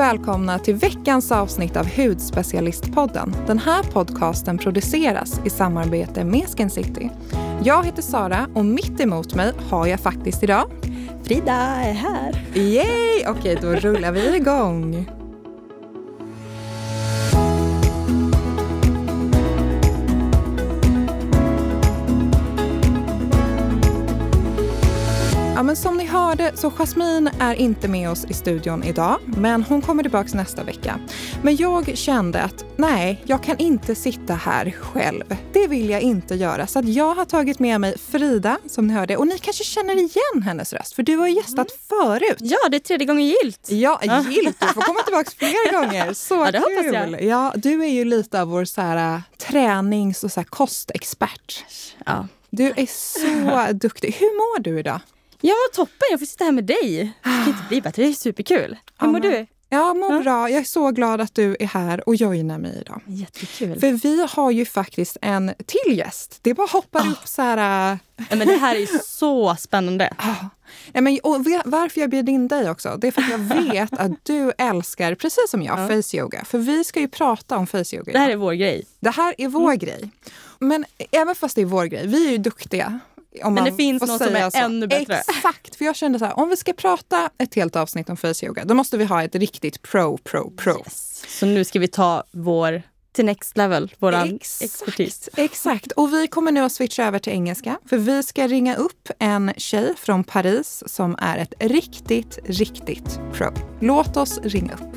välkomna till veckans avsnitt av Hudspecialistpodden. Den här podcasten produceras i samarbete med Skin City. Jag heter Sara och mitt emot mig har jag faktiskt idag Frida är här. Yay! Okej, då rullar vi igång. Ja, men som ni hörde så Jasmine är inte med oss i studion idag, men hon kommer tillbaka nästa vecka. Men jag kände att nej, jag kan inte sitta här själv. Det vill jag inte göra. Så att jag har tagit med mig Frida, som ni hörde. Och ni kanske känner igen hennes röst, för du har gästat mm. förut. Ja, det är tredje gången gilt. Ja, gilt. Du får komma tillbaka fler gånger. Så ja, det kul. jag. Ja, du är ju lite av vår så här, äh, tränings och så här, kostexpert. Ja. Du är så duktig. Hur mår du idag? Jag mår toppen, jag får sitta här med dig. Det kan inte bli bättre, det är superkul. Hur mår du? Jag mår ja. bra. Jag är så glad att du är här och joinar mig idag. Jättekul. För vi har ju faktiskt en till gäst. Det bara hoppar oh. upp så här... Ja, men det här är så spännande. Oh. Ja, men, och varför jag bjöd in dig också, det är för att jag vet att du älskar, precis som jag, ja. face yoga. För vi ska ju prata om face yoga. Det här är vår grej. Det här är vår mm. grej. Men även fast det är vår grej, vi är ju duktiga men det finns något som är så. ännu bättre. Exakt, för jag kände så här, om vi ska prata ett helt avsnitt om face yoga, då måste vi ha ett riktigt pro, pro, pro. Yes. Så nu ska vi ta vår till next level, vår expertis. Exakt, och vi kommer nu att switcha över till engelska. För vi ska ringa upp en tjej från Paris som är ett riktigt, riktigt pro. Låt oss ringa upp.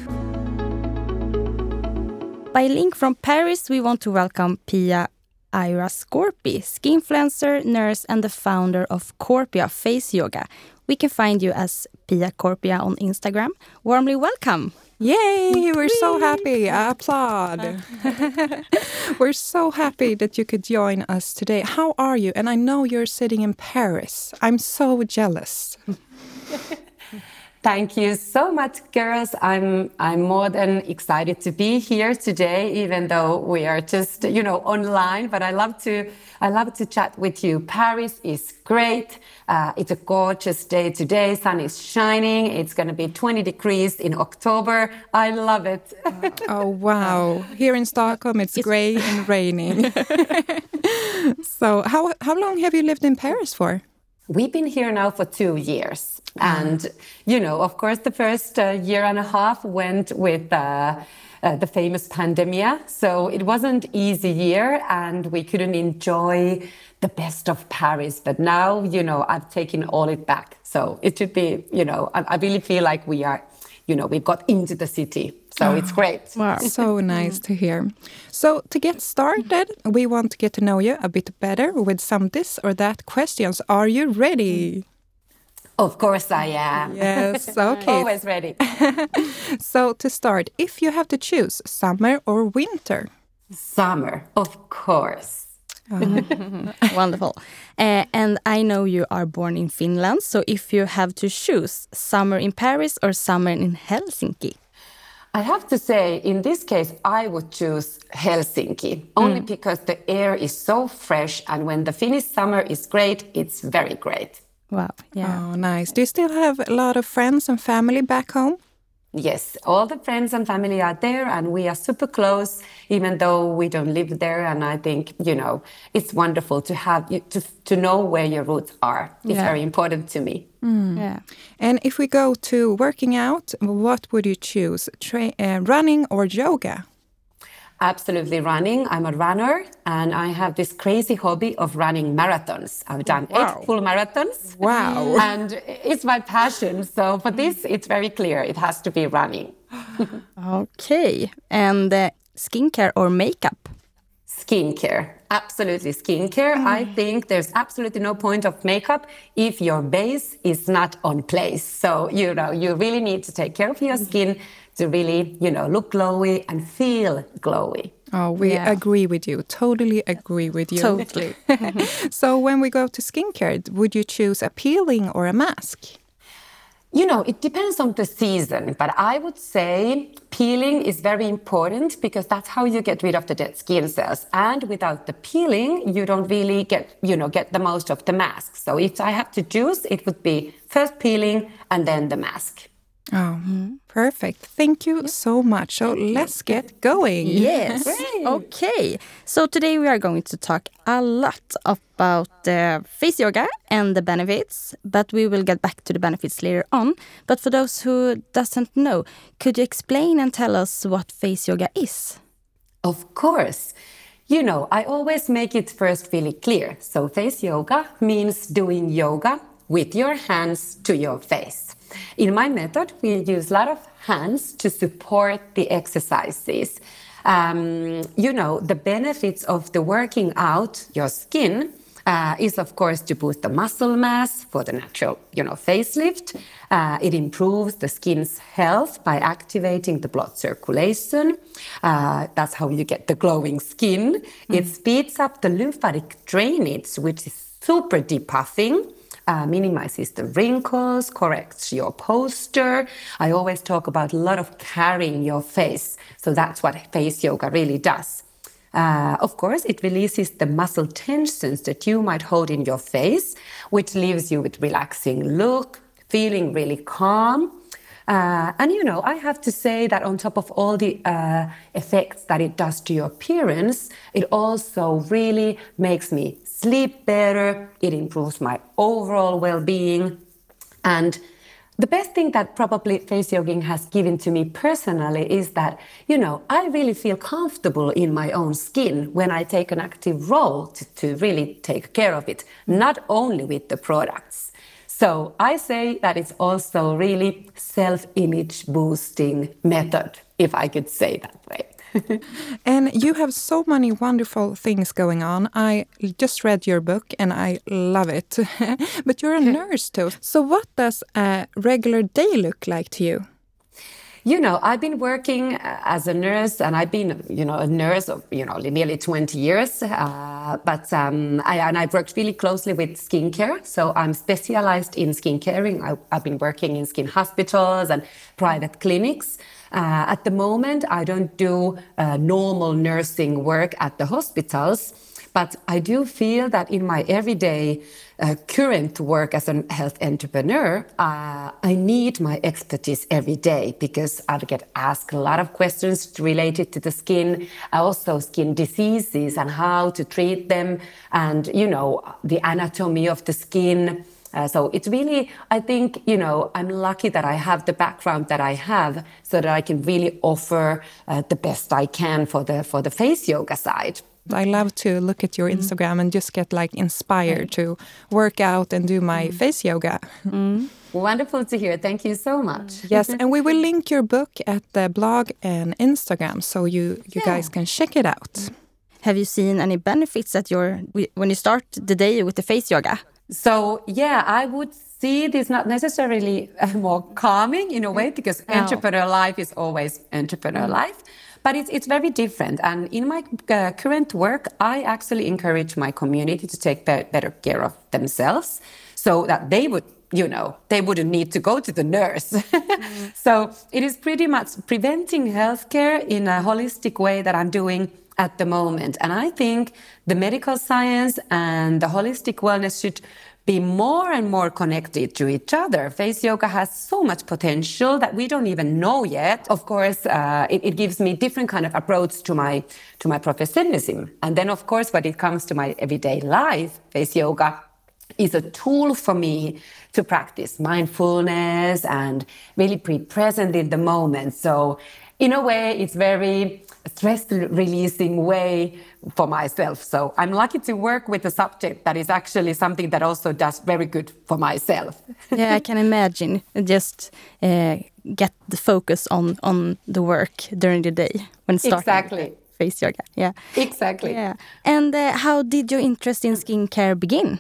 By link from Paris we want to welcome Pia Ira Scorpi, skinfluencer, nurse, and the founder of Corpia Face Yoga. We can find you as Pia Corpia on Instagram. Warmly welcome. Yay! We're so happy. I applaud. we're so happy that you could join us today. How are you? And I know you're sitting in Paris. I'm so jealous. Thank you so much, girls. I'm I'm more than excited to be here today, even though we are just you know online. But I love to I love to chat with you. Paris is great. Uh, it's a gorgeous day today. Sun is shining. It's going to be 20 degrees in October. I love it. oh wow! Here in Stockholm, it's, it's grey and raining. so how how long have you lived in Paris for? We've been here now for two years. And, you know, of course, the first uh, year and a half went with uh, uh, the famous pandemic. So it wasn't easy year and we couldn't enjoy the best of Paris. But now, you know, I've taken all it back. So it should be, you know, I, I really feel like we are, you know, we've got into the city. So oh, it's great. Wow. so nice to hear. So to get started, we want to get to know you a bit better with some this or that questions. Are you ready? Of course I am. Yes, okay. Always ready. so to start, if you have to choose summer or winter? Summer, of course. Wonderful. Uh, and I know you are born in Finland, so if you have to choose summer in Paris or summer in Helsinki? I have to say, in this case, I would choose Helsinki only mm. because the air is so fresh. And when the Finnish summer is great, it's very great. Wow. Yeah. Oh, nice. Do you still have a lot of friends and family back home? Yes, all the friends and family are there, and we are super close, even though we don't live there. And I think you know it's wonderful to have you to to know where your roots are. It's yeah. very important to me. Mm. Yeah. And if we go to working out, what would you choose? Tra- uh, running or yoga? Absolutely running. I'm a runner and I have this crazy hobby of running marathons. I've done wow. eight full marathons. Wow. And it's my passion. So for this, it's very clear it has to be running. okay. And uh, skincare or makeup? Skincare. Absolutely skincare. I think there's absolutely no point of makeup if your base is not on place. So, you know, you really need to take care of your skin to really, you know, look glowy and feel glowy. Oh, we yeah. agree with you. Totally agree with you. Totally. so, when we go to skincare, would you choose a peeling or a mask? You know, it depends on the season, but I would say peeling is very important because that's how you get rid of the dead skin cells. And without the peeling, you don't really get, you know, get the most of the mask. So if I have to choose, it would be first peeling and then the mask. Oh, mm-hmm. Perfect. Thank you so much. So let's get going. Yes. Great. Okay. So today we are going to talk a lot about uh, face yoga and the benefits, but we will get back to the benefits later on. But for those who doesn't know, could you explain and tell us what face yoga is? Of course. You know, I always make it first really clear. So, face yoga means doing yoga with your hands to your face. In my method, we use a lot of hands to support the exercises. Um, you know, the benefits of the working out your skin uh, is of course to boost the muscle mass for the natural, you know, facelift. Uh, it improves the skin's health by activating the blood circulation. Uh, that's how you get the glowing skin. It speeds up the lymphatic drainage, which is super depuffing. Uh, minimizes the wrinkles, corrects your posture. I always talk about a lot of carrying your face. So that's what face yoga really does. Uh, of course, it releases the muscle tensions that you might hold in your face, which leaves you with relaxing look, feeling really calm. Uh, and you know, I have to say that on top of all the uh, effects that it does to your appearance, it also really makes me sleep better. It improves my overall well-being, and the best thing that probably face yoga has given to me personally is that, you know, I really feel comfortable in my own skin when I take an active role to, to really take care of it, not only with the products. So I say that it's also really self-image boosting method, if I could say that way. And you have so many wonderful things going on. I just read your book and I love it. but you're a nurse too. So, what does a regular day look like to you? You know, I've been working uh, as a nurse, and I've been, you know, a nurse of, you know, nearly 20 years. Uh, but um, I, and I've worked really closely with skincare. So I'm specialized in skincaring. I, I've been working in skin hospitals and private clinics. Uh, at the moment, I don't do uh, normal nursing work at the hospitals, but I do feel that in my everyday uh, current work as a health entrepreneur, uh, I need my expertise every day because I get asked a lot of questions related to the skin, also skin diseases and how to treat them, and you know the anatomy of the skin. Uh, so it's really, I think, you know, I'm lucky that I have the background that I have, so that I can really offer uh, the best I can for the for the face yoga side. I love to look at your mm-hmm. Instagram and just get like inspired to work out and do my mm-hmm. face yoga. Mm-hmm. Wonderful to hear. Thank you so mm. much. Yes, and we will link your book at the blog and Instagram so you you guys can check it out. Have you seen any benefits at your when you start the day with the face yoga? So yeah, I would see this not necessarily uh, more calming in a way mm. because Oh. entrepreneur life is always entrepreneur life, but it's it's very different. And in my uh, current work, I actually encourage my community to take be- better care of themselves, so that they would. You know, they wouldn't need to go to the nurse. so it is pretty much preventing healthcare in a holistic way that I'm doing at the moment. And I think the medical science and the holistic wellness should be more and more connected to each other. Face yoga has so much potential that we don't even know yet. Of course, uh, it, it gives me different kind of approach to my to my professionalism. And then, of course, when it comes to my everyday life, face yoga is a tool for me to practice mindfulness and really be present in the moment. So, in a way, it's very stress releasing way for myself. So, I'm lucky to work with a subject that is actually something that also does very good for myself. yeah, I can imagine. Just uh, get the focus on on the work during the day when starting Exactly. face yoga. Yeah, Exactly. yeah. And uh, how did your interest in skincare begin?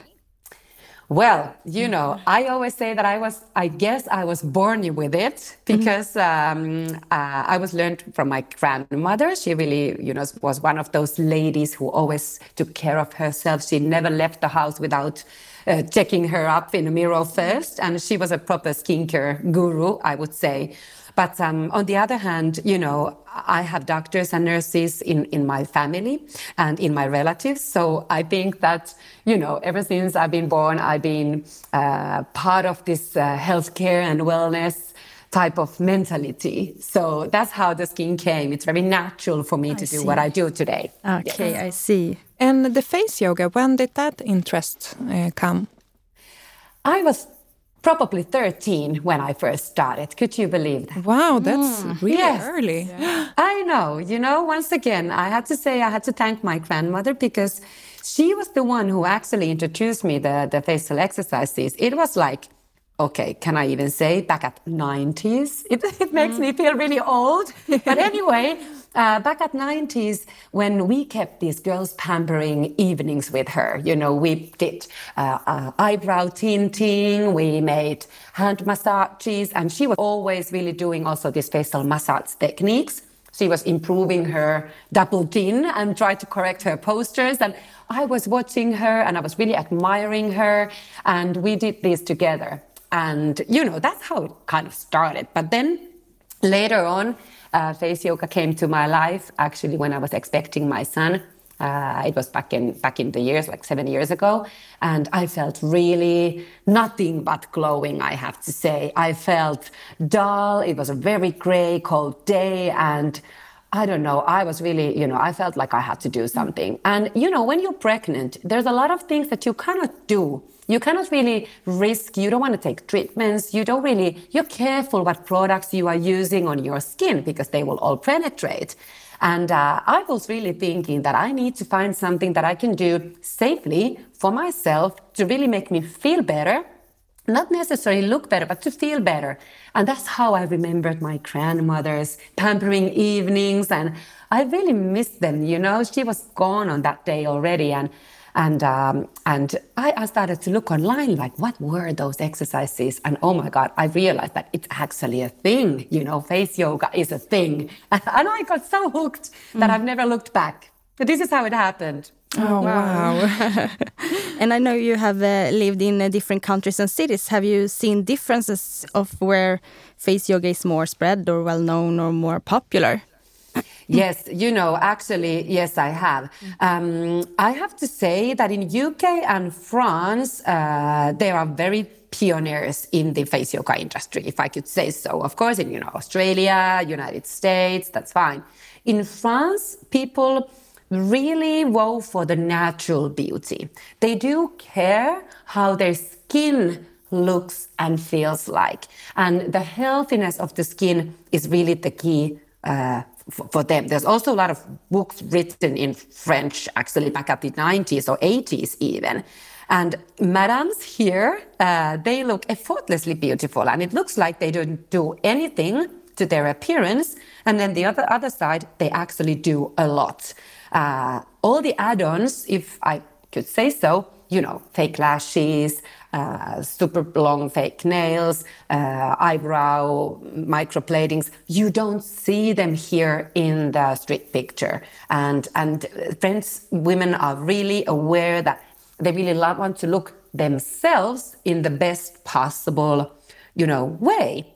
Well, you know, I always say that I was, I guess I was born with it because um, uh, I was learned from my grandmother. She really, you know, was one of those ladies who always took care of herself. She never left the house without uh, checking her up in a mirror first. And she was a proper skincare guru, I would say. But um, on the other hand, you know, I have doctors and nurses in, in my family and in my relatives. So I think that, you know, ever since I've been born, I've been uh, part of this uh, healthcare and wellness type of mentality. So that's how the skin came. It's very natural for me I to see. do what I do today. Okay, yes. I see. And the face yoga, when did that interest uh, come? I was probably 13 when I first started. Could you believe that? Wow, that's mm. really yes. early. Yeah. I know. You know, once again, I had to say I had to thank my grandmother because she was the one who actually introduced me the, the facial exercises. It was like okay, can I even say back at 90s? It, it makes mm. me feel really old. but anyway, uh, back at 90s, when we kept these girls pampering evenings with her, you know, we did uh, uh, eyebrow tinting, we made hand massages, and she was always really doing also these facial massage techniques. She was improving her double chin and tried to correct her postures. And I was watching her and I was really admiring her. And we did this together. And, you know, that's how it kind of started. But then later on, uh, face yoga came to my life actually when I was expecting my son. Uh, it was back in back in the years, like seven years ago, and I felt really nothing but glowing. I have to say, I felt dull. It was a very grey, cold day, and I don't know. I was really, you know, I felt like I had to do something. And you know, when you're pregnant, there's a lot of things that you cannot do you cannot really risk, you don't want to take treatments, you don't really, you're careful what products you are using on your skin because they will all penetrate. And uh, I was really thinking that I need to find something that I can do safely for myself to really make me feel better. Not necessarily look better, but to feel better. And that's how I remembered my grandmother's pampering evenings. And I really missed them, you know. She was gone on that day already. And and um, and I, I, started to look online, like what were those exercises? And oh my God, I realized that it's actually a thing. You know, face yoga is a thing, and I got so hooked that mm. I've never looked back. But this is how it happened. Oh wow! wow. and I know you have uh, lived in uh, different countries and cities. Have you seen differences of where face yoga is more spread or well known or more popular? yes, you know, actually, yes, I have. Um, I have to say that in UK and France, uh, they are very pioneers in the face yoga industry, if I could say so. Of course, in you know Australia, United States, that's fine. In France, people really woe for the natural beauty. They do care how their skin looks and feels like, and the healthiness of the skin is really the key uh, for them. There's also a lot of books written in French, actually back at the 90s or 80s even. And madams here, uh, they look effortlessly beautiful, and it looks like they don't do anything to their appearance. And then the other other side, they actually do a lot. Uh, all the add-ons, if I could say so, you know, fake lashes, uh, super long fake nails, uh, eyebrow microbladings. You don't see them here in the street picture. And, and French women are really aware that they really want to look themselves in the best possible, you know, way.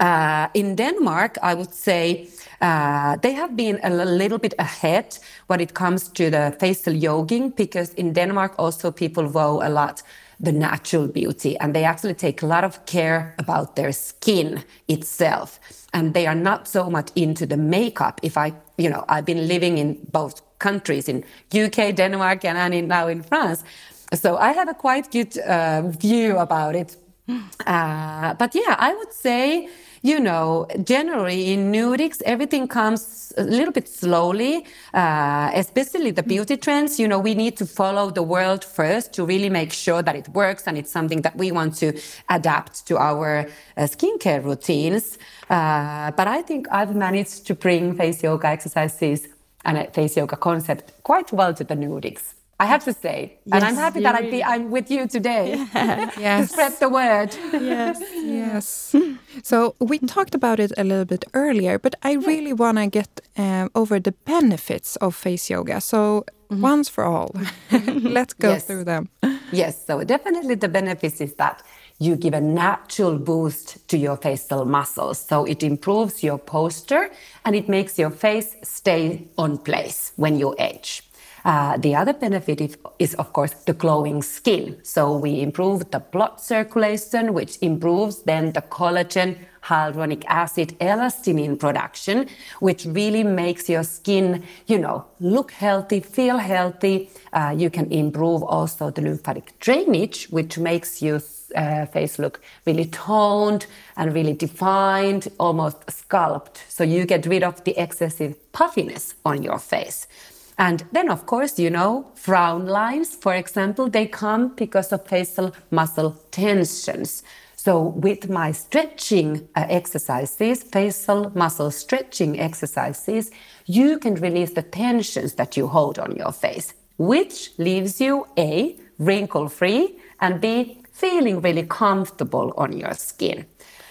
Uh, in Denmark, I would say uh, they have been a little bit ahead when it comes to the facial yoging because in Denmark also people vow a lot the natural beauty and they actually take a lot of care about their skin itself. And they are not so much into the makeup. If i you know i've been living in both countries in uk denmark and in, now in france. So i have a quite good uh, view about it. Uh, but yeah i would say you know, generally in Nordics, everything comes a little bit slowly, uh, especially the beauty trends. You know, we need to follow the world first to really make sure that it works and it's something that we want to adapt to our uh, skincare routines. Uh, but I think I've managed to bring face yoga exercises and a face yoga concept quite well to the Nordics. I have to say, yes, and I'm happy that really... I am with you today yes. to spread the word. Yes, yes. so we talked about it a little bit earlier, but I really want to get um, over the benefits of face yoga. So mm -hmm. once for all, let's go yes. through them. Yes. So definitely the benefits is that you give a natural boost to your facial muscles. So it improves your posture and it makes your face stay on place when you age. Uh, the other benefit is, of course, the glowing skin. So we improve the blood circulation, which improves then the collagen hyaluronic acid elastin production, which really makes your skin, you know, look healthy, feel healthy. Uh, you can improve also the lymphatic drainage, which makes your uh, face look really toned and really defined, almost sculpted. So you get rid of the excessive puffiness on your face. And then, of course, you know, frown lines, for example, they come because of facial muscle tensions. So, with my stretching uh, exercises, facial muscle stretching exercises, you can release the tensions that you hold on your face, which leaves you A, wrinkle free, and B, feeling really comfortable on your skin.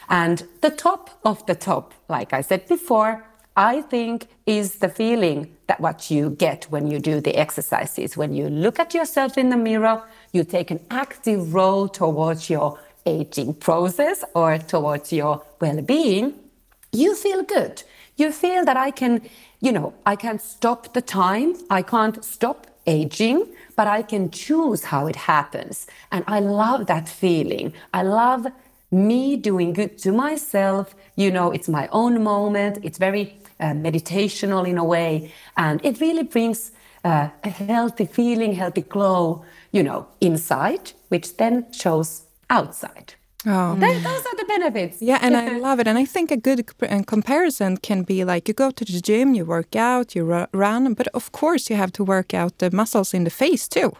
And the top of the top, like I said before, I think is the feeling that what you get when you do the exercises. When you look at yourself in the mirror, you take an active role towards your aging process or towards your well-being, you feel good. You feel that I can, you know, I can stop the time. I can't stop aging, but I can choose how it happens. And I love that feeling. I love me doing good to myself. You know, it's my own moment. It's very uh, meditational in a way. And it really brings uh, a healthy feeling, healthy glow, you know, inside, which then shows outside. Oh. those are the benefits. Yeah, and I love it. And I think a good comparison can be like you go to the gym, you work out, you run, but of course you have to work out the muscles in the face too.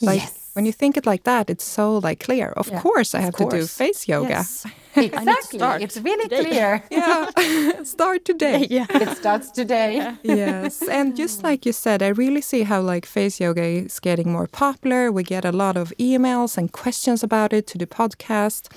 Like, yes when you think it like that, it's so like clear. Of yeah, course, I have to do face yoga. Yes. exactly, it's really today. clear. yeah, start today. Yeah, it starts today. yes, and just like you said, I really see how like face yoga is getting more popular. We get a lot of emails and questions about it to the podcast.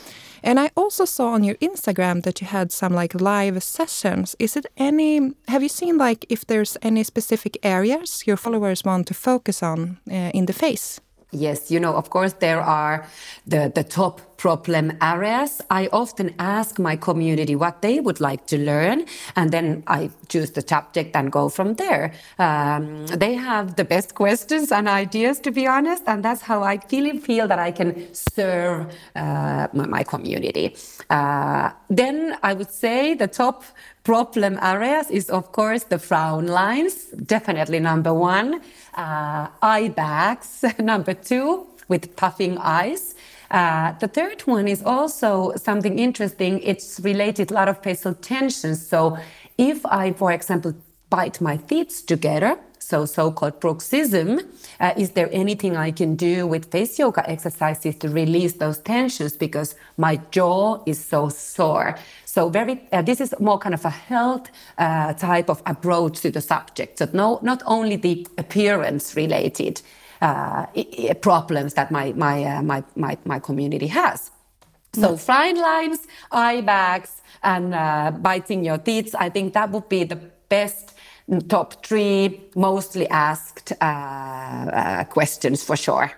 And I also saw on your Instagram that you had some like live sessions. Is it any, have you seen like if there's any specific areas your followers want to focus on uh, in the face? Yes, you know, of course, there are the, the top problem areas. I often ask my community what they would like to learn, and then I choose the subject and go from there. Um, they have the best questions and ideas, to be honest, and that's how I really feel that I can serve uh, my, my, community. Uh, then I would say the top problem areas is, of course, the frown lines, definitely number one uh, eye bags, number two, with puffing eyes. Uh, the third one is also something interesting. It's related a lot of facial tension. So if I, for example, bite my teeth together, so so-called bruxism, uh, is there anything I can do with face yoga exercises to release those tensions because my jaw is so sore? So very, uh, this is more kind of a health uh, type of approach to the subject. So no, not only the appearance related uh, problems that my, my, uh, my, my, my, community has. So yes. fine lines, eye bags, and uh, biting your teeth, I think that would be the best top three mostly asked uh, questions for sure.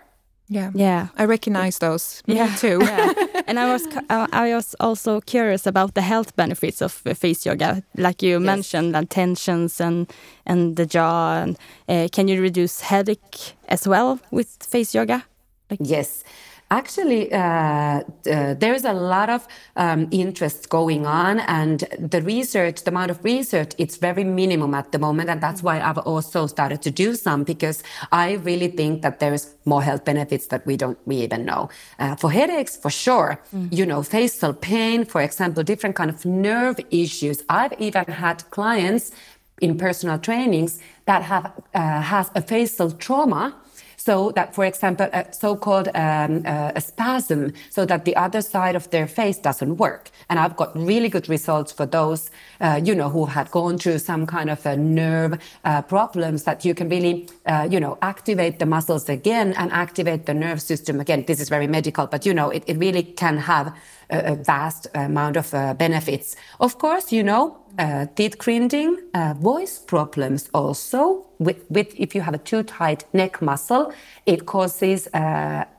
Yeah, yeah, I recognize those. Me yeah. too. yeah. And I was uh, I was also curious about the health benefits of uh, face yoga, like you yes. mentioned, and tensions and and the jaw. And uh, can you reduce headache as well with face yoga? Like yes. Actually, uh, uh, there is a lot of um, interest going on, and the research, the amount of research, it's very minimum at the moment, and that's why I've also started to do some because I really think that there is more health benefits that we don't we even know. Uh, for headaches, for sure, mm. you know, facial pain, for example, different kind of nerve issues. I've even had clients in personal trainings that have uh, has a facial trauma so that, for example, a so-called um, uh, a spasm, so that the other side of their face doesn't work. And I've got really good results for those, uh, you know, who had gone through some kind of a nerve uh, problems that you can really, uh, you know, activate the muscles again and activate the nerve system again. This is very medical, but you know, it, it really can have a, a vast amount of uh, benefits. Of course, you know, uh, teeth grinding, uh, voice problems also. With, with if you have a too tight neck muscle, it causes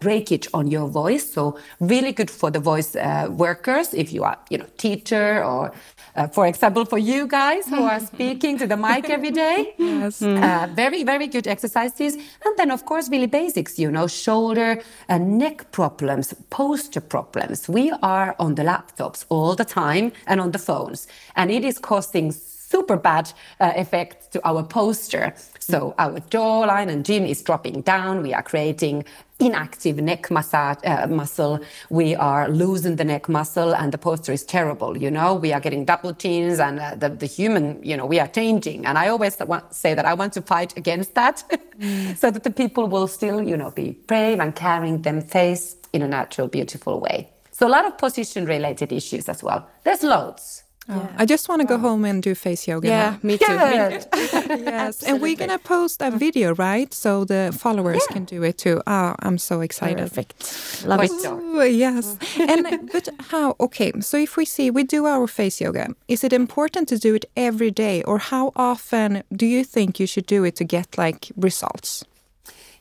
breakage on your voice. So really good for the voice workers if you are, you know, teacher or uh, for example, for you guys who are speaking to the mic every day. yes. Uh, very, very good exercises. And then, of course, really basics, you know, shoulder and neck problems, posture problems. We are are on the laptops all the time and on the phones. And it is causing super bad uh, effect to our posture. So our jawline and chin is dropping down. We are creating inactive neck massage uh, muscle. We are losing the neck muscle, and the posture is terrible. You know, we are getting double chins, and uh, the, the human, you know, we are changing. And I always say that I want to fight against that, so that the people will still, you know, be brave and carrying them face in a natural, beautiful way. So a lot of position-related issues as well. There's loads. Oh, yeah. I just want to go home and do face yoga. Yeah, now. me too. Yeah. yes, and we're gonna post a oh. video, right? So the followers yeah. can do it too. Oh, I'm so excited. Perfect. Love it. Ooh, yes. Mm. and uh, but how? Okay, so if we see we do our face yoga, is it important to do it every day, or how often do you think you should do it to get like results?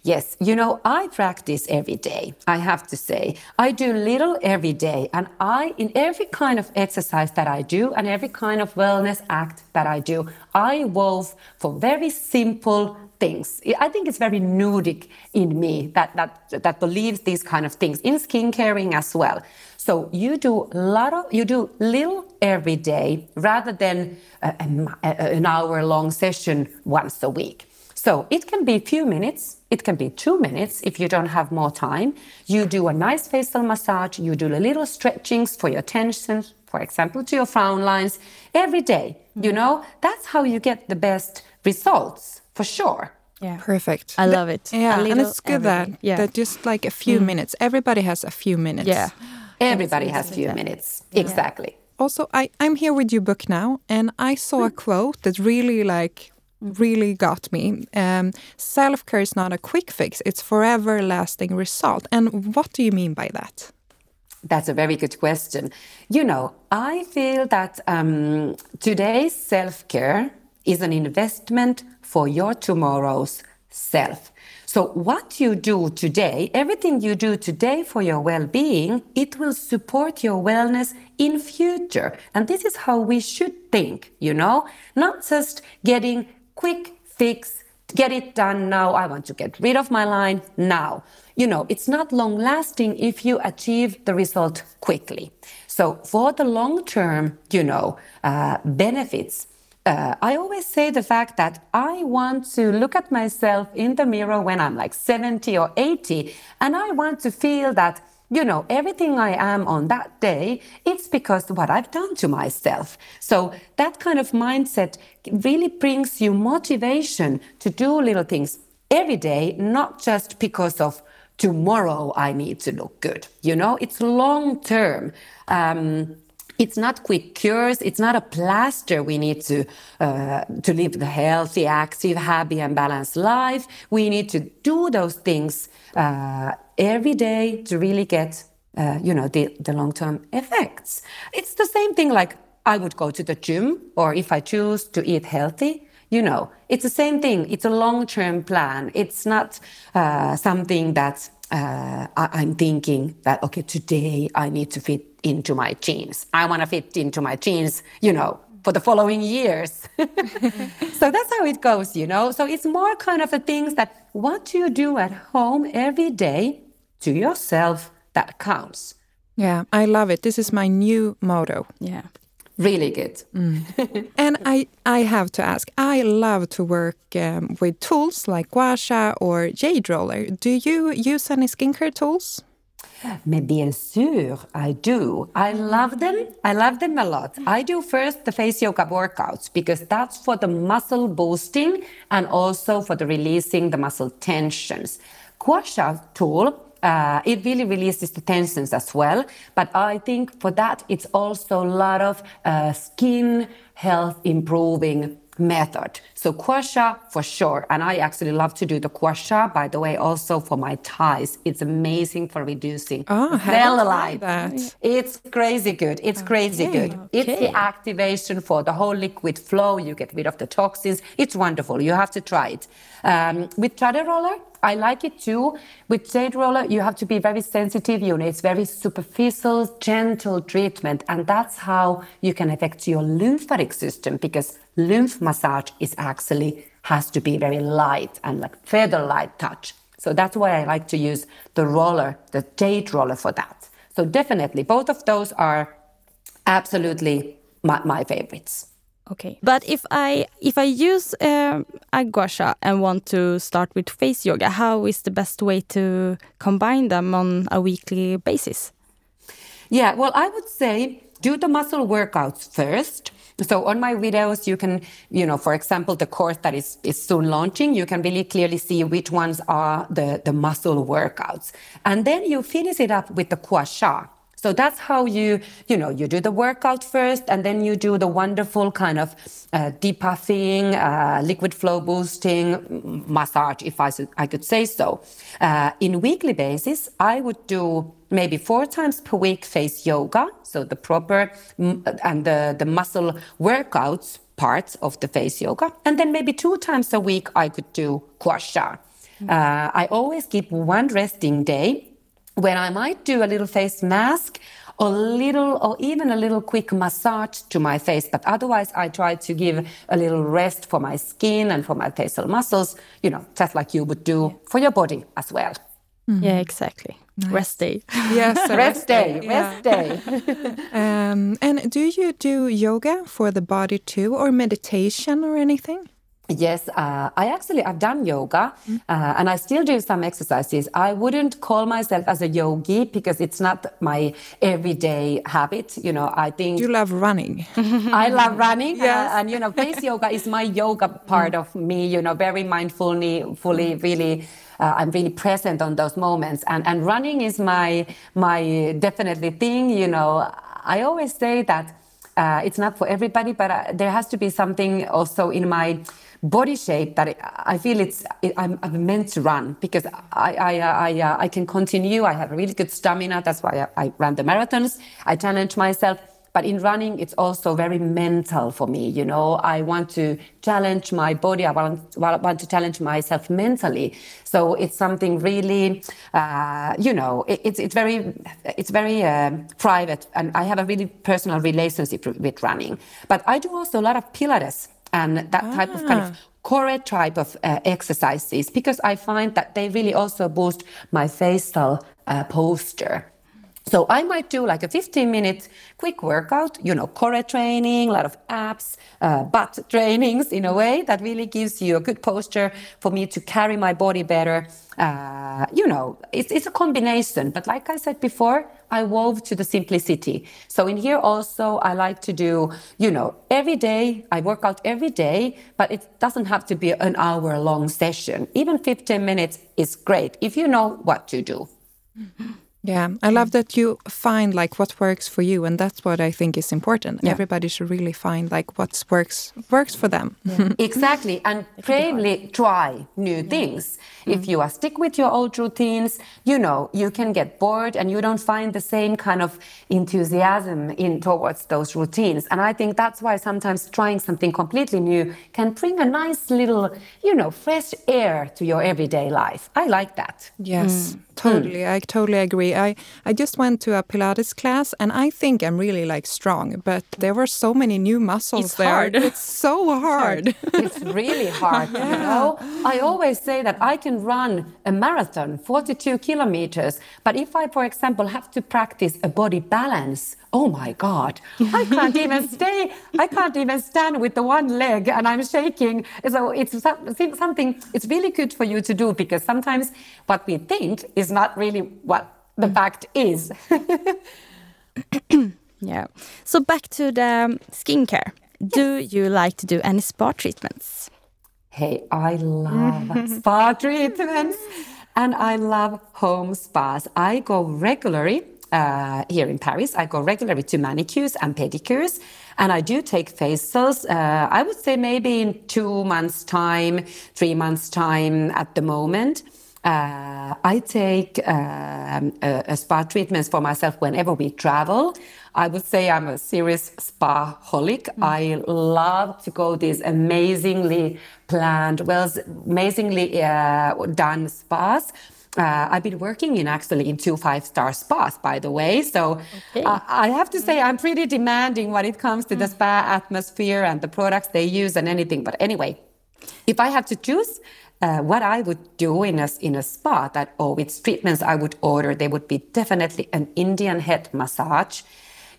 Yes, you know, I practice every day, I have to say. I do little every day, and I, in every kind of exercise that I do and every kind of wellness act that I do, I wove for very simple things. I think it's very nudic in me that, that, that believes these kind of things, in skincaring as well. So you do a lot of, you do little every day rather than a, a, an uh, hour long session once a week. So it can be a few minutes, it can be two minutes if you don't have more time. You do a nice facial massage, you do a little stretchings for your tension, for example, to your frown lines every day. You know, that's how you get the best results for sure. Yeah. Perfect. I love it. Yeah, and it's good that, yeah. that just like a few mm. minutes. Everybody has a few minutes. Yeah. Everybody has a few minutes. Exactly. Also, I, I'm here with your book now, and I saw a quote that really like really got me. Um, Self care is not a quick fix, it's forever lasting result. And what do you mean by that? That's a very good question. You know, I feel that um, today's self care is an investment for your tomorrow's self. So, what you do today, everything you do today for your well being, it will support your wellness in future. And this is how we should think, you know, not just getting quick fix, get it done now. I want to get rid of my line now. You know, it's not long lasting if you achieve the result quickly. So for the long term, you know, uh, benefits, uh, I always say the fact that I want to look at myself in the mirror when I'm like 70 or 80, and I want to feel that you know, everything I am on that day, it's because what I've done to myself. So that kind of mindset really brings you motivation to do little things every day, not just because of tomorrow I need to look good. You know, it's long term. Um, it's not quick cures. It's not a plaster. We need to uh, to live the healthy, active, happy, and balanced life. We need to do those things uh, every day to really get, uh, you know, the, the long-term effects. It's the same thing like I would go to the gym or if I choose to eat healthy, you know, it's the same thing. It's a long-term plan. It's not uh, something that uh, I, am thinking that, okay, today I need to fit into my jeans. I want to fit into my jeans, you know, for the following years. so that's how it goes, you know. So it's more kind of the things that what do you do at home every day to yourself that counts. Yeah, I love it. This is my new motto. Yeah. Really good. Mm. and I, I have to ask, I love to work um, with tools like gua sha or jade roller. Do you use any skincare tools? Mais bien sûr, I do. I love them. I love them a lot. I do first the face yoga workouts because that's for the muscle boosting and also for the releasing the muscle tensions. Gua sha tool uh, it really releases the tensions as well. But I think for that, it's also a lot of uh, skin health improving method. So gua sha for sure. And I actually love to do the gua sha, by the way, also for my thighs. It's amazing for reducing oh, cellulite. It's crazy good. It's okay. crazy good. Okay. It's the activation for the whole liquid flow. You get rid of the toxins. It's wonderful. You have to try it. Um, with Roller, I like it too. With Jade Roller, you have to be very sensitive. You know, it's very superficial, gentle treatment. And that's how you can affect your lymphatic system because lymph massage is actually has to be very light and like feather light touch. So that's why I like to use the roller, the jade roller for that. So definitely, both of those are absolutely my, my favorites. Okay, but if I if I use uh, a gua sha and want to start with face yoga, how is the best way to combine them on a weekly basis? Yeah, well, I would say do the muscle workouts first. So on my videos, you can, you know, for example, the course that is, is soon launching, you can really clearly see which ones are the, the muscle workouts. And then you finish it up with the gua sha. So that's how you, you know, you do the workout first, and then you do the wonderful kind of uh, depuffing, uh, liquid flow boosting massage, if I, I could say so. Uh, in weekly basis, I would do maybe four times per week face yoga, so the proper and the, the muscle workouts parts of the face yoga, and then maybe two times a week I could do gua sha. Mm-hmm. Uh, I always keep one resting day when I might do a little face mask or little or even a little quick massage to my face. But otherwise i try to give a little rest for my skin and for my facial muscles you know just like you would do for your body as well. Mm-hmm. yeah exactly. Nice. rest day. Yes rest day. rest day. Um, and do you do yoga for the body too or meditation or anything Yes, uh, I actually I've done yoga mm. uh, and I still do some exercises. I wouldn't call myself as a yogi because it's not my everyday habit. You know, I think you love running. I love running, uh, yes. uh, and you know, face yoga is my yoga part mm. of me. You know, very mindfully, fully, really. Uh, I'm really present on those moments, and and running is my my definitely thing. You know, I always say that uh, it's not for everybody, but there has to be something also in my body shape that I feel it's it, I'm, I'm, meant to run because I I I, uh, I can continue. I have a really good stamina. That's why I, I the marathons. I challenge myself. But in running, it's also very mental for me. You know, I want to challenge my body. I want, want to challenge myself mentally. So it's something really, uh, you know, it, it's it's very it's very uh, private, and I have a really personal relationship with running. But I do also a lot of Pilates and that ah. type of kind of ah. core type of uh, exercises because I find that they really also boost my facial uh, posture. So I might do like a 15 minute quick workout, you know, core training, a lot of abs, uh, butt trainings in a way that really gives you a good posture for me to carry my body better. Uh, you know, it's, it's a combination. But like I said before, I wove to the simplicity. So in here also, I like to do, you know, every day, I work out every day, but it doesn't have to be an hour long session. Even 15 minutes is great if you know what to do. Mm-hmm. Yeah, I love that you find like what works for you, and that's what I think is important. Yeah. Everybody should really find like what works works for them. Yeah. exactly, and bravely try new yeah. things. Mm. If you are stick with your old routines, you know you can get bored, and you don't find the same kind of enthusiasm in towards those routines. And I think that's why sometimes trying something completely new can bring a nice little, you know, fresh air to your everyday life. I like that. Yes. Mm. Totally, mm. I totally agree. I, I just went to a Pilates class and I think I'm really like strong, but there were so many new muscles it's there. Hard. It's so hard. it's really hard. yeah. You know, I always say that I can run a marathon, 42 kilometers, but if I, for example, have to practice a body balance oh my God, I can't even stay, I can't even stand with the one leg and I'm shaking. So it's something, it's really good for you to do because sometimes what we think is not really what the fact is. yeah. So back to the skincare. Do you like to do any spa treatments? Hey, I love spa treatments and I love home spas. I go regularly uh, here in Paris. I go regularly to manicures and pedicures, and I do take facials. Uh, I would say maybe in two months' time, three months' time at the moment. Uh, I take um, a, a, spa treatments for myself whenever we travel. I would say I'm a serious spa holic. Mm. I love to go these amazingly planned, well, amazingly uh, done spas. Uh, I've been working in actually in two five star spas, by the way. So okay. uh, I have to say I'm pretty demanding when it comes to the spa atmosphere and the products they use and anything. But anyway, if I have to choose, uh, what I would do in a, in a spa that, or with treatments I would order, they would be definitely an Indian head massage.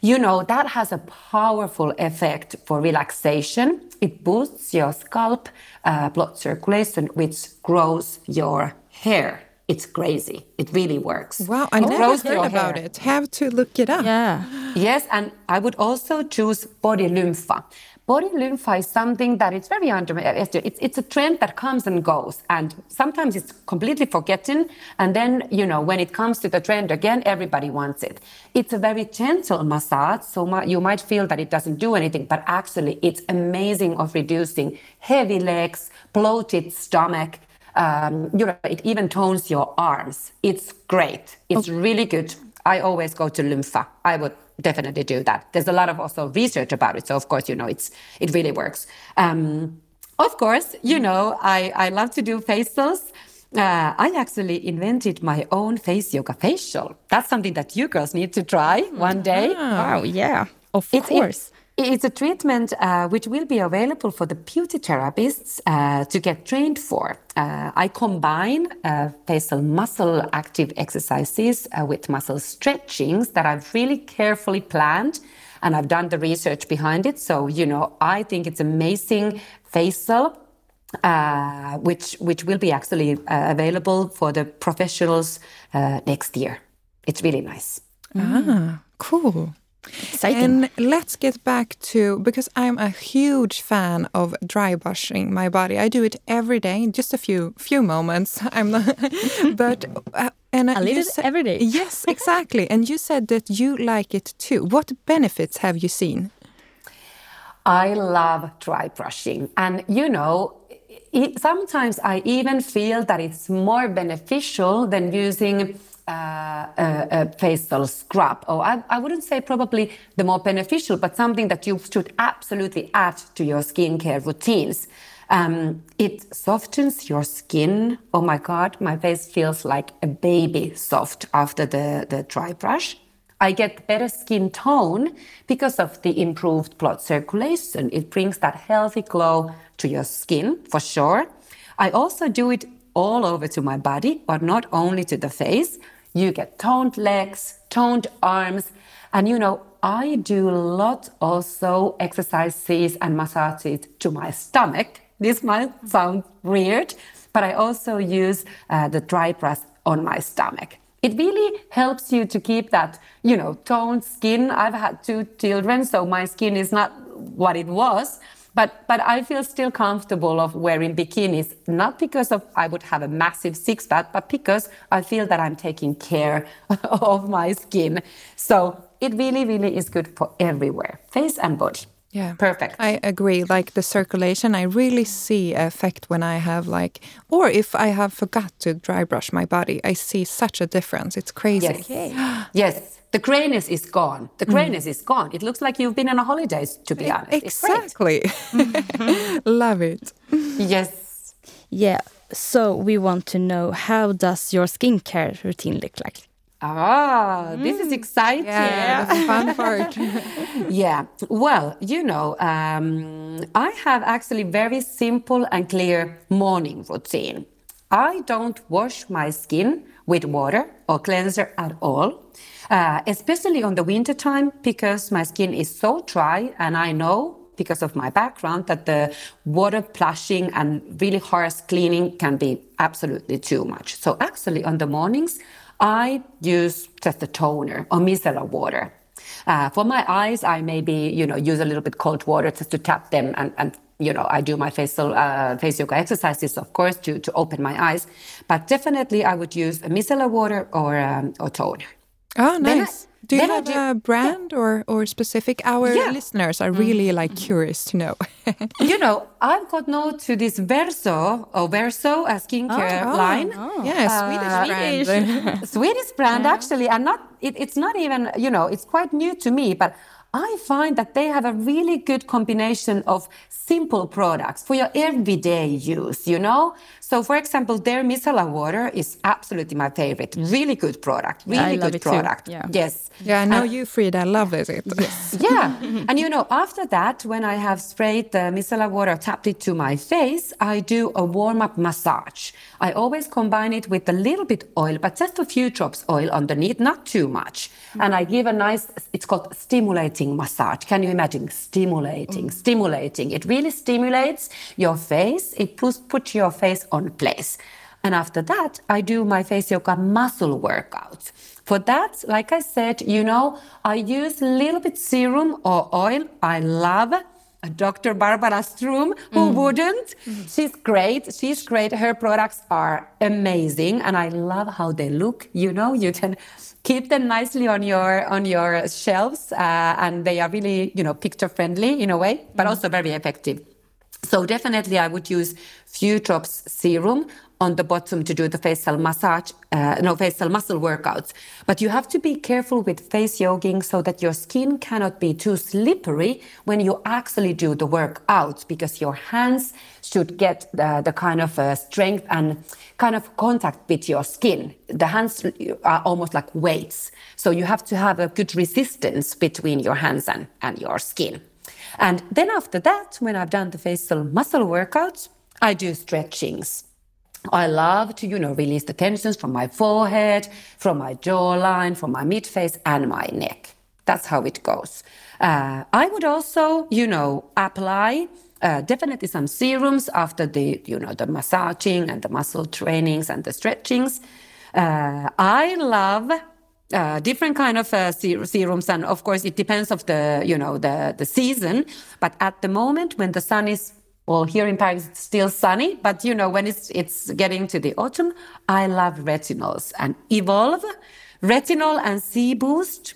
You know, that has a powerful effect for relaxation. It boosts your scalp uh, blood circulation, which grows your hair. It's crazy. It really works. Wow, I it never heard about hair. it. Have to look it up. Yeah. Yes, and I would also choose body lympha. Body lympha is something that it's very under. It's, it's a trend that comes and goes, and sometimes it's completely forgotten. And then, you know, when it comes to the trend again, everybody wants it. It's a very gentle massage, so mu- you might feel that it doesn't do anything, but actually, it's amazing of reducing heavy legs, bloated stomach. Um, you know, it even tones your arms. It's great. It's really good. I always go to Lympha. I would definitely do that. There's a lot of also research about it, so of course, you know, it's it really works. Um, of course, you know, I, I love to do facials. Uh, I actually invented my own face yoga facial. That's something that you girls need to try one day. Wow, yeah. Of It's, course. it- it's a treatment uh, which will be available for the beauty therapists uh, to get trained for. Uh, I combine uh, facial muscle active exercises uh, with muscle stretchings that I've really carefully planned. And I've done the research behind it. So, you know, I think it's amazing facial uh, which which will be actually uh, available for the professionals uh, next year. It's really nice. Ah, cool. Exciting. And let's get back to because I'm a huge fan of dry brushing my body. I do it every day, just a few few moments. I'm not, but uh, and A you little sa- every day. Yes, exactly. and you said that you like it too. What benefits have you seen? I love dry brushing. And you know, it, sometimes I even feel that it's more beneficial than using a, a facial scrub. Or I, I wouldn't say probably the more beneficial, but something that you should absolutely add to your skincare routines. Um, it softens your skin. Oh my God, my face feels like a baby soft after the, the dry brush. I get better skin tone because of the improved blood circulation. It brings that healthy glow to your skin for sure. I also do it all over to my body, but not only to the face. You get toned legs, toned arms, and you know, I do a lot also exercises and massages to my stomach. This might sound weird, but I also use uh, the dry brush on my stomach. It really helps you to keep that, you know, toned skin. I've had two children, so my skin is not what it was. But, but I feel still comfortable of wearing bikinis, not because of I would have a massive six pack, but because I feel that I'm taking care of my skin. So it really, really is good for everywhere, face and body. Yeah. Perfect. I agree. Like the circulation, I really see effect when I have like, or if I have forgot to dry brush my body, I see such a difference. It's crazy. Yes. yes. The grayness is gone. The mm. grayness is gone. It looks like you've been on a holidays, to be honest. Exactly. Love it. Yes. Yeah. So we want to know how does your skincare routine look like? Ah, this is exciting. Yeah, the fun part. Yeah. Well, you know, um, I have actually very simple and clear morning routine. I don't wash my skin with water or cleanser at all, uh, especially on the winter time because my skin is so dry and I know because of my background that the water plashing and really harsh cleaning can be absolutely too much. So actually on the mornings, I use just a toner or micellar water. Uh, for my eyes, I maybe you know use a little bit cold water just to tap them, and, and you know I do my facial uh, face yoga exercises, of course, to to open my eyes. But definitely, I would use a micellar water or um, or toner. Oh, nice. Do you have do- a brand or, or specific? Our Yeah. listeners are really mm-hmm. like mm-hmm. curious to know. you know, I've got no to this Verso or Verso a skincare oh, oh. line. yeah, uh, Swedish brand. Swedish brand actually, and not it, it's not even you know it's quite new to me, but I find that they have a really good combination of simple products for your everyday use, you know? So, for example, their micellar water is absolutely my favorite. Really good product. Really I love good it too. product. Yeah. Yes. Yeah, I know Uh, you, Frida, love it. Yes. yeah. And you know, after that, when I have sprayed the micellar water, tapped it to my face, I do a warm up massage. I always combine it with a little bit oil, but just a few drops oil underneath, not too much. And I give a nice, it's called stimulating massage. Can you imagine? Stimulating, stimulating. It really stimulates your face. It puts, puts your face on place. And after that, I do my face yoga muscle workout. For that, like I said, you know, I use a little bit serum or oil. I love Dr. Barbara Sturm, who mm. wouldn't? Mm-hmm. She's great. She's great. Her products are amazing, and I love how they look. You know, you can keep them nicely on your on your shelves, uh, and they are really, you know, picture friendly in a way, but mm. also very effective. So definitely, I would use few drops serum on the bottom to do the facial massage, uh, no facial muscle workouts. But you have to be careful with face yoging so that your skin cannot be too slippery when you actually do the workout, because your hands should get the, the kind of uh, strength and kind of contact with your skin. The hands are almost like weights, so you have to have a good resistance between your hands and, and your skin. And then after that, when I've done the facial muscle workouts, I do stretchings. I love to, you know, release the tensions from my forehead, from my jawline, from my midface, and my neck. That's how it goes. Uh, I would also, you know, apply uh, definitely some serums after the, you know, the massaging and the muscle trainings and the stretchings. Uh, I love uh, different kind of uh, ser- serums, and of course, it depends of the, you know, the the season. But at the moment, when the sun is well, here in Paris, it's still sunny, but you know, when it's it's getting to the autumn, I love retinols and Evolve, retinol and C Boost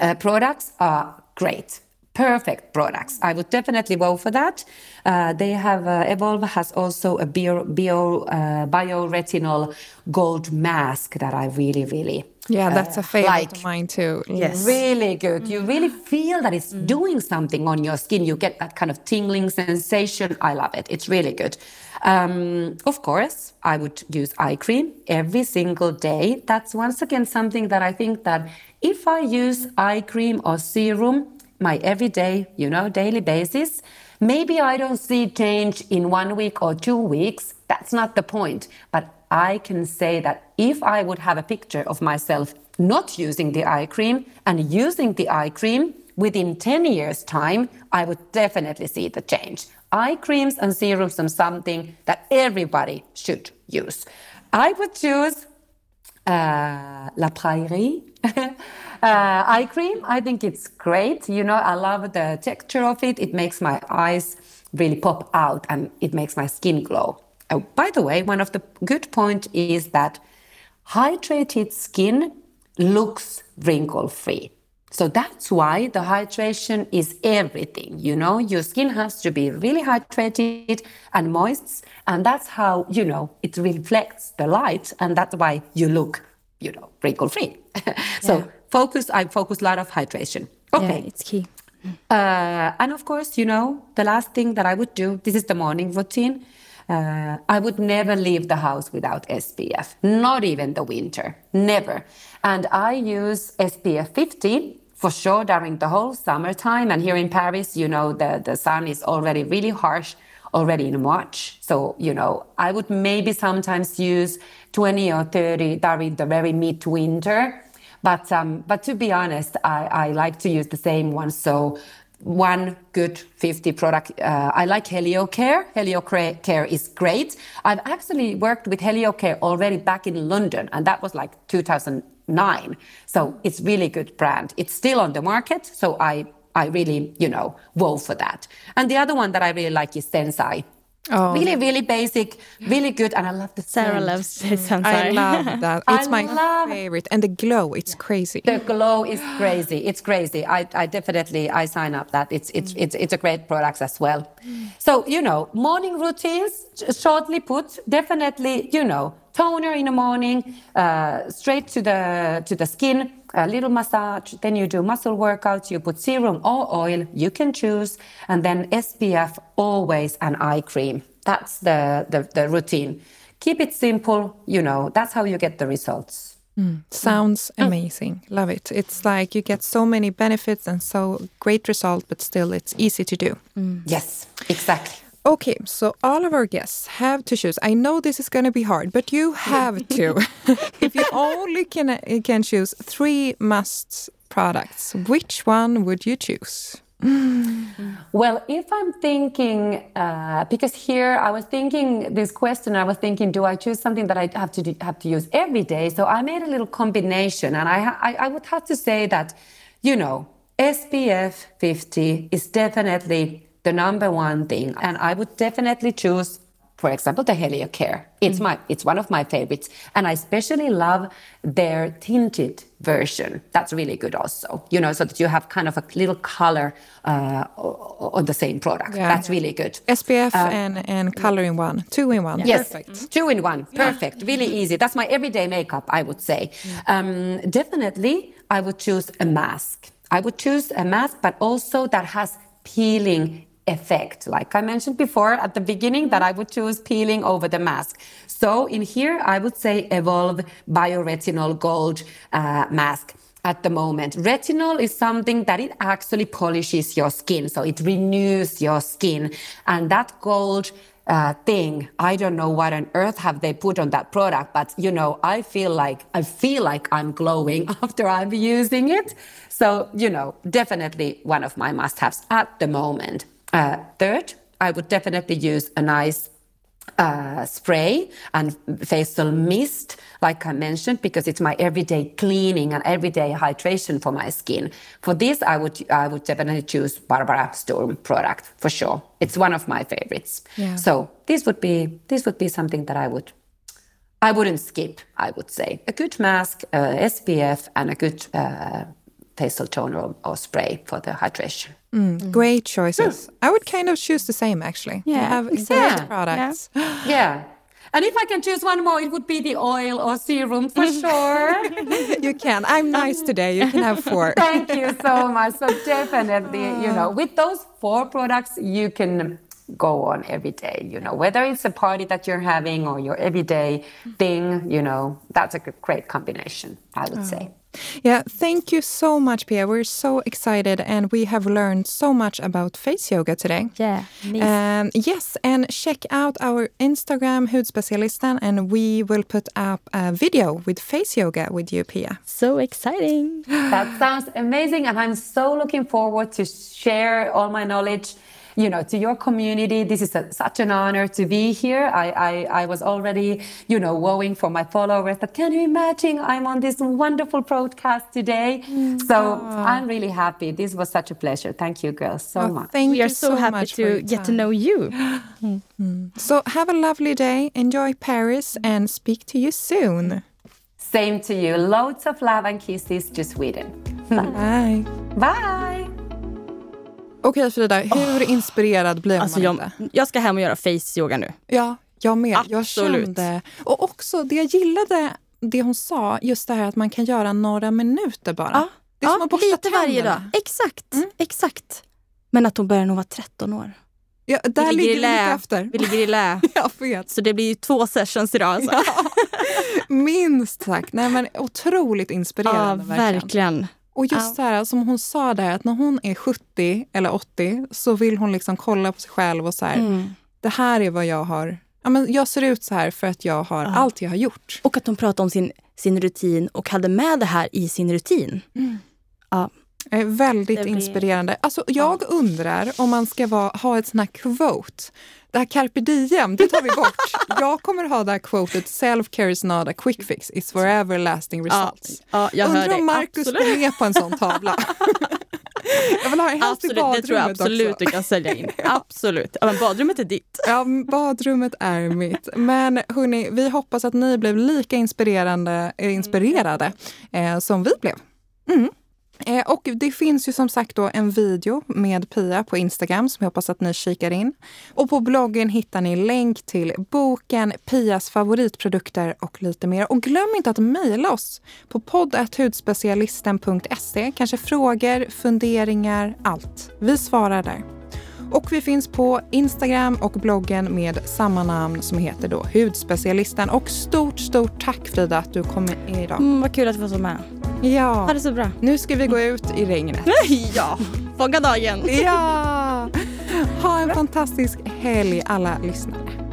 uh, products are great. Perfect products. I would definitely vote for that. Uh, they have uh, Evolve has also a bio, bio uh, bioretinol gold mask that I really really Yeah, uh, that's a favorite like. of mine too. Yes. Mm. Really good. You mm. really feel that it's doing something on your skin. You get that kind of tingling sensation. I love it. It's really good. Um, of course, I would use eye cream every single day. That's once again something that I think that if I use eye cream or serum, my everyday, you know, daily basis, maybe I don't see change in one week or two weeks. That's not the point. But I can say that if I would have a picture of myself not using the eye cream and using the eye cream within 10 years' time, I would definitely see the change. Eye creams and serums are something that everybody should use. I would choose uh, La Prairie. uh, eye cream, I think it's great. You know, I love the texture of it. It makes my eyes really pop out and it makes my skin glow. Oh, by the way, one of the good point is that hydrated skin looks wrinkle free. So that's why the hydration is everything. You know, your skin has to be really hydrated and moist, and that's how you know it reflects the light, and that's why you look, you know, wrinkle free. so Yeah. Focus. I focus a lot of hydration. Okay. Yeah, it's key. Uh, and of course, you know, the last thing that I would do, this is the morning routine. Uh, I would never leave the house without SPF, not even the winter, never. And I use SPF 50 for sure during the whole summertime. And here in Paris, you know, the, the sun is already really harsh already in March. So, you know, I would maybe sometimes use 20 or 30 during the very midwinter. But um, but to be honest, I, I like to use the same one. So one good 50 product. Uh, I like HelioCare. HelioCare is great. I've actually worked with HelioCare already back in London, and that was like 2009. So it's really good brand. It's still on the market, so I I really you know vote for that. And the other one that I really like is Sensai. Oh. Really, really basic, really good, and I love the Sarah scent. loves Sensai. I love that. I It's my love- favorite. And the glow, it's crazy. The glow is crazy. It's crazy. I, I definitely I sign up that. It's it's it's it's a great product as well. So you know, morning routines. Shortly put, definitely you know, toner in the morning, uh, straight to the to the skin. A little massage, then you do muscle workouts, you put serum or oil, you can choose, and then SPF always an eye cream. That's the, the, the routine. Keep it simple, you know, that's how you get the results. Mm. Sounds oh. amazing. Love it. It's like you get so many benefits and so great result, but still it's easy to do. Mm. Yes, exactly. Okay, so all of our guests have to choose. I know this is going to be hard, but you have to. if you only can can choose three must products, which one would you choose? Well, if I'm thinking, uh, because here I was thinking this question, I was thinking, do I choose something that I have to do, have to use every day? So I made a little combination, and I, I I would have to say that, you know, SPF 50 is definitely the number one thing, and I would definitely choose. For example, the Helio Care. It's my, it's one of my favorites, and I especially love their tinted version. That's really good, also. You know, so that you have kind of a little color uh, on the same product. Yeah. That's really good. SPF and, and color in one, two in one. Yes, Perfect. two in one. Perfect. Really easy. That's my everyday makeup, I would say. Um, definitely, I would choose a mask. I would choose a mask, but also that has peeling effect. Like I mentioned before at the beginning, that I would choose peeling over the mask. So in here, I would say Evolve Bioretinol Gold uh, mask at the moment. Retinol is something that it actually polishes your skin, so it renews your skin. And that gold uh, thing, I don't know what on earth have they put on that product, but you know, I feel like I feel like I'm glowing after I'm using it. So you know, definitely one of my must-haves at the moment. Uh, third, I would definitely use a nice uh, spray and facial mist, like I mentioned, because it's my everyday cleaning and everyday hydration for my skin. For this, I would I would definitely choose Barbara Sturm product for sure. It's one of my favorites. Yeah. So this would be this would be something that I would I wouldn't skip. I would say a good mask, uh, SPF, and a good uh, facial toner or, or spray for the hydration. Mm, mm. Great choices. I would kind of choose the same actually. You Yeah, have great exactly. products. Yeah. And if I can choose one more, it would be the oil or serum for sure. You can. I'm nice today. You can have four. Thank you so much. So definitely, you know, with those four products, you can go on every day, you know, whether it's a party that you're having or your everyday mm. thing, you know, that's a great combination, I would oh. say. Yeah, thank you so much, Pia. We're so excited and we have learned so much about face yoga today. Yeah, nice. Um, yes, and check out our Instagram, Hudspecialisten, and we will put up a video with face yoga with you, Pia. so exciting. That sounds amazing. And I'm so looking forward to share all my knowledge. You know, to your community, this is a, such an honor to be here. I, I, I was already, you know, wowing for my followers that can you imagine I'm on this wonderful broadcast today? Mm-hmm. So I'm really happy. This was such a pleasure. Thank you, girls, so Oh, much. Thank we are you so, happy much for your to get to know you. Mm-hmm. So have a lovely day, enjoy Paris, and speak to you soon. Same to you. Loads of love and kisses to Sweden. Bye. Bye! Okej Frida, hur inspirerad blir Alltså man jag, inte? jag ska hem och göra face yoga nu. Ja, jag med. Absolut. Jag kände... Och också det jag gillade, det hon sa, just det här att man kan göra några minuter bara. Ja, Det är som ja, att borsta lite varje dag. Exakt, exakt. Men att hon börjar nog vara 13 år. Ja, där vi ligger i vi lite efter. Vi ligger i lä. Jag vet. Så det blir ju två sessions idag. Alltså. Minst sagt. Nej, men otroligt Ja, inspirerande. verkligen. verkligen. Och just så här, som hon sa där, att när hon är 70 eller 80 så vill hon liksom kolla på sig själv och så här, Mm. det här är vad jag har... Ja, men jag ser ut så här för att jag har allt jag har gjort. Och att hon pratade om sin, sin rutin och hade med det här i sin rutin. Ja, Eh, väldigt blir- inspirerande. Alltså, jag undrar om man ska vara, ha ett sånt här quote. Det här carpe diem, det tar vi bort. jag kommer ha det här quotet self-care is not a quick fix, it's forever lasting results. ja hör undrar om Marcus Absolut. går med på en sån tavla. jag vill ha det helst i Absolut, det tror jag badrummet absolut också. du kan sälja in. Absolut. Ja, men badrummet är ditt. Ja, badrummet är mitt. Men hörni, vi hoppas att ni blev lika inspirerande, eh, inspirerade eh, som vi blev. Eh, Eh, och det finns ju som sagt då en video med Pia på Instagram som jag hoppas att ni kikar in. Och på bloggen hittar ni länk till boken, Pias favoritprodukter och lite mer. Och glöm inte att mejla oss på podd.hudspecialisten.se. Kanske frågor, funderingar, allt. Vi svarar där. Och vi finns på Instagram och bloggen med samma namn som heter då Hudspecialisten. Och stort, stort tack Frida att du kom med idag. Mm, vad kul att du var med. Ja. Ha det så bra. Nu ska vi gå ut i regnet. ja, fånga dagen. Ja! Ha en fantastisk helg alla lyssnare.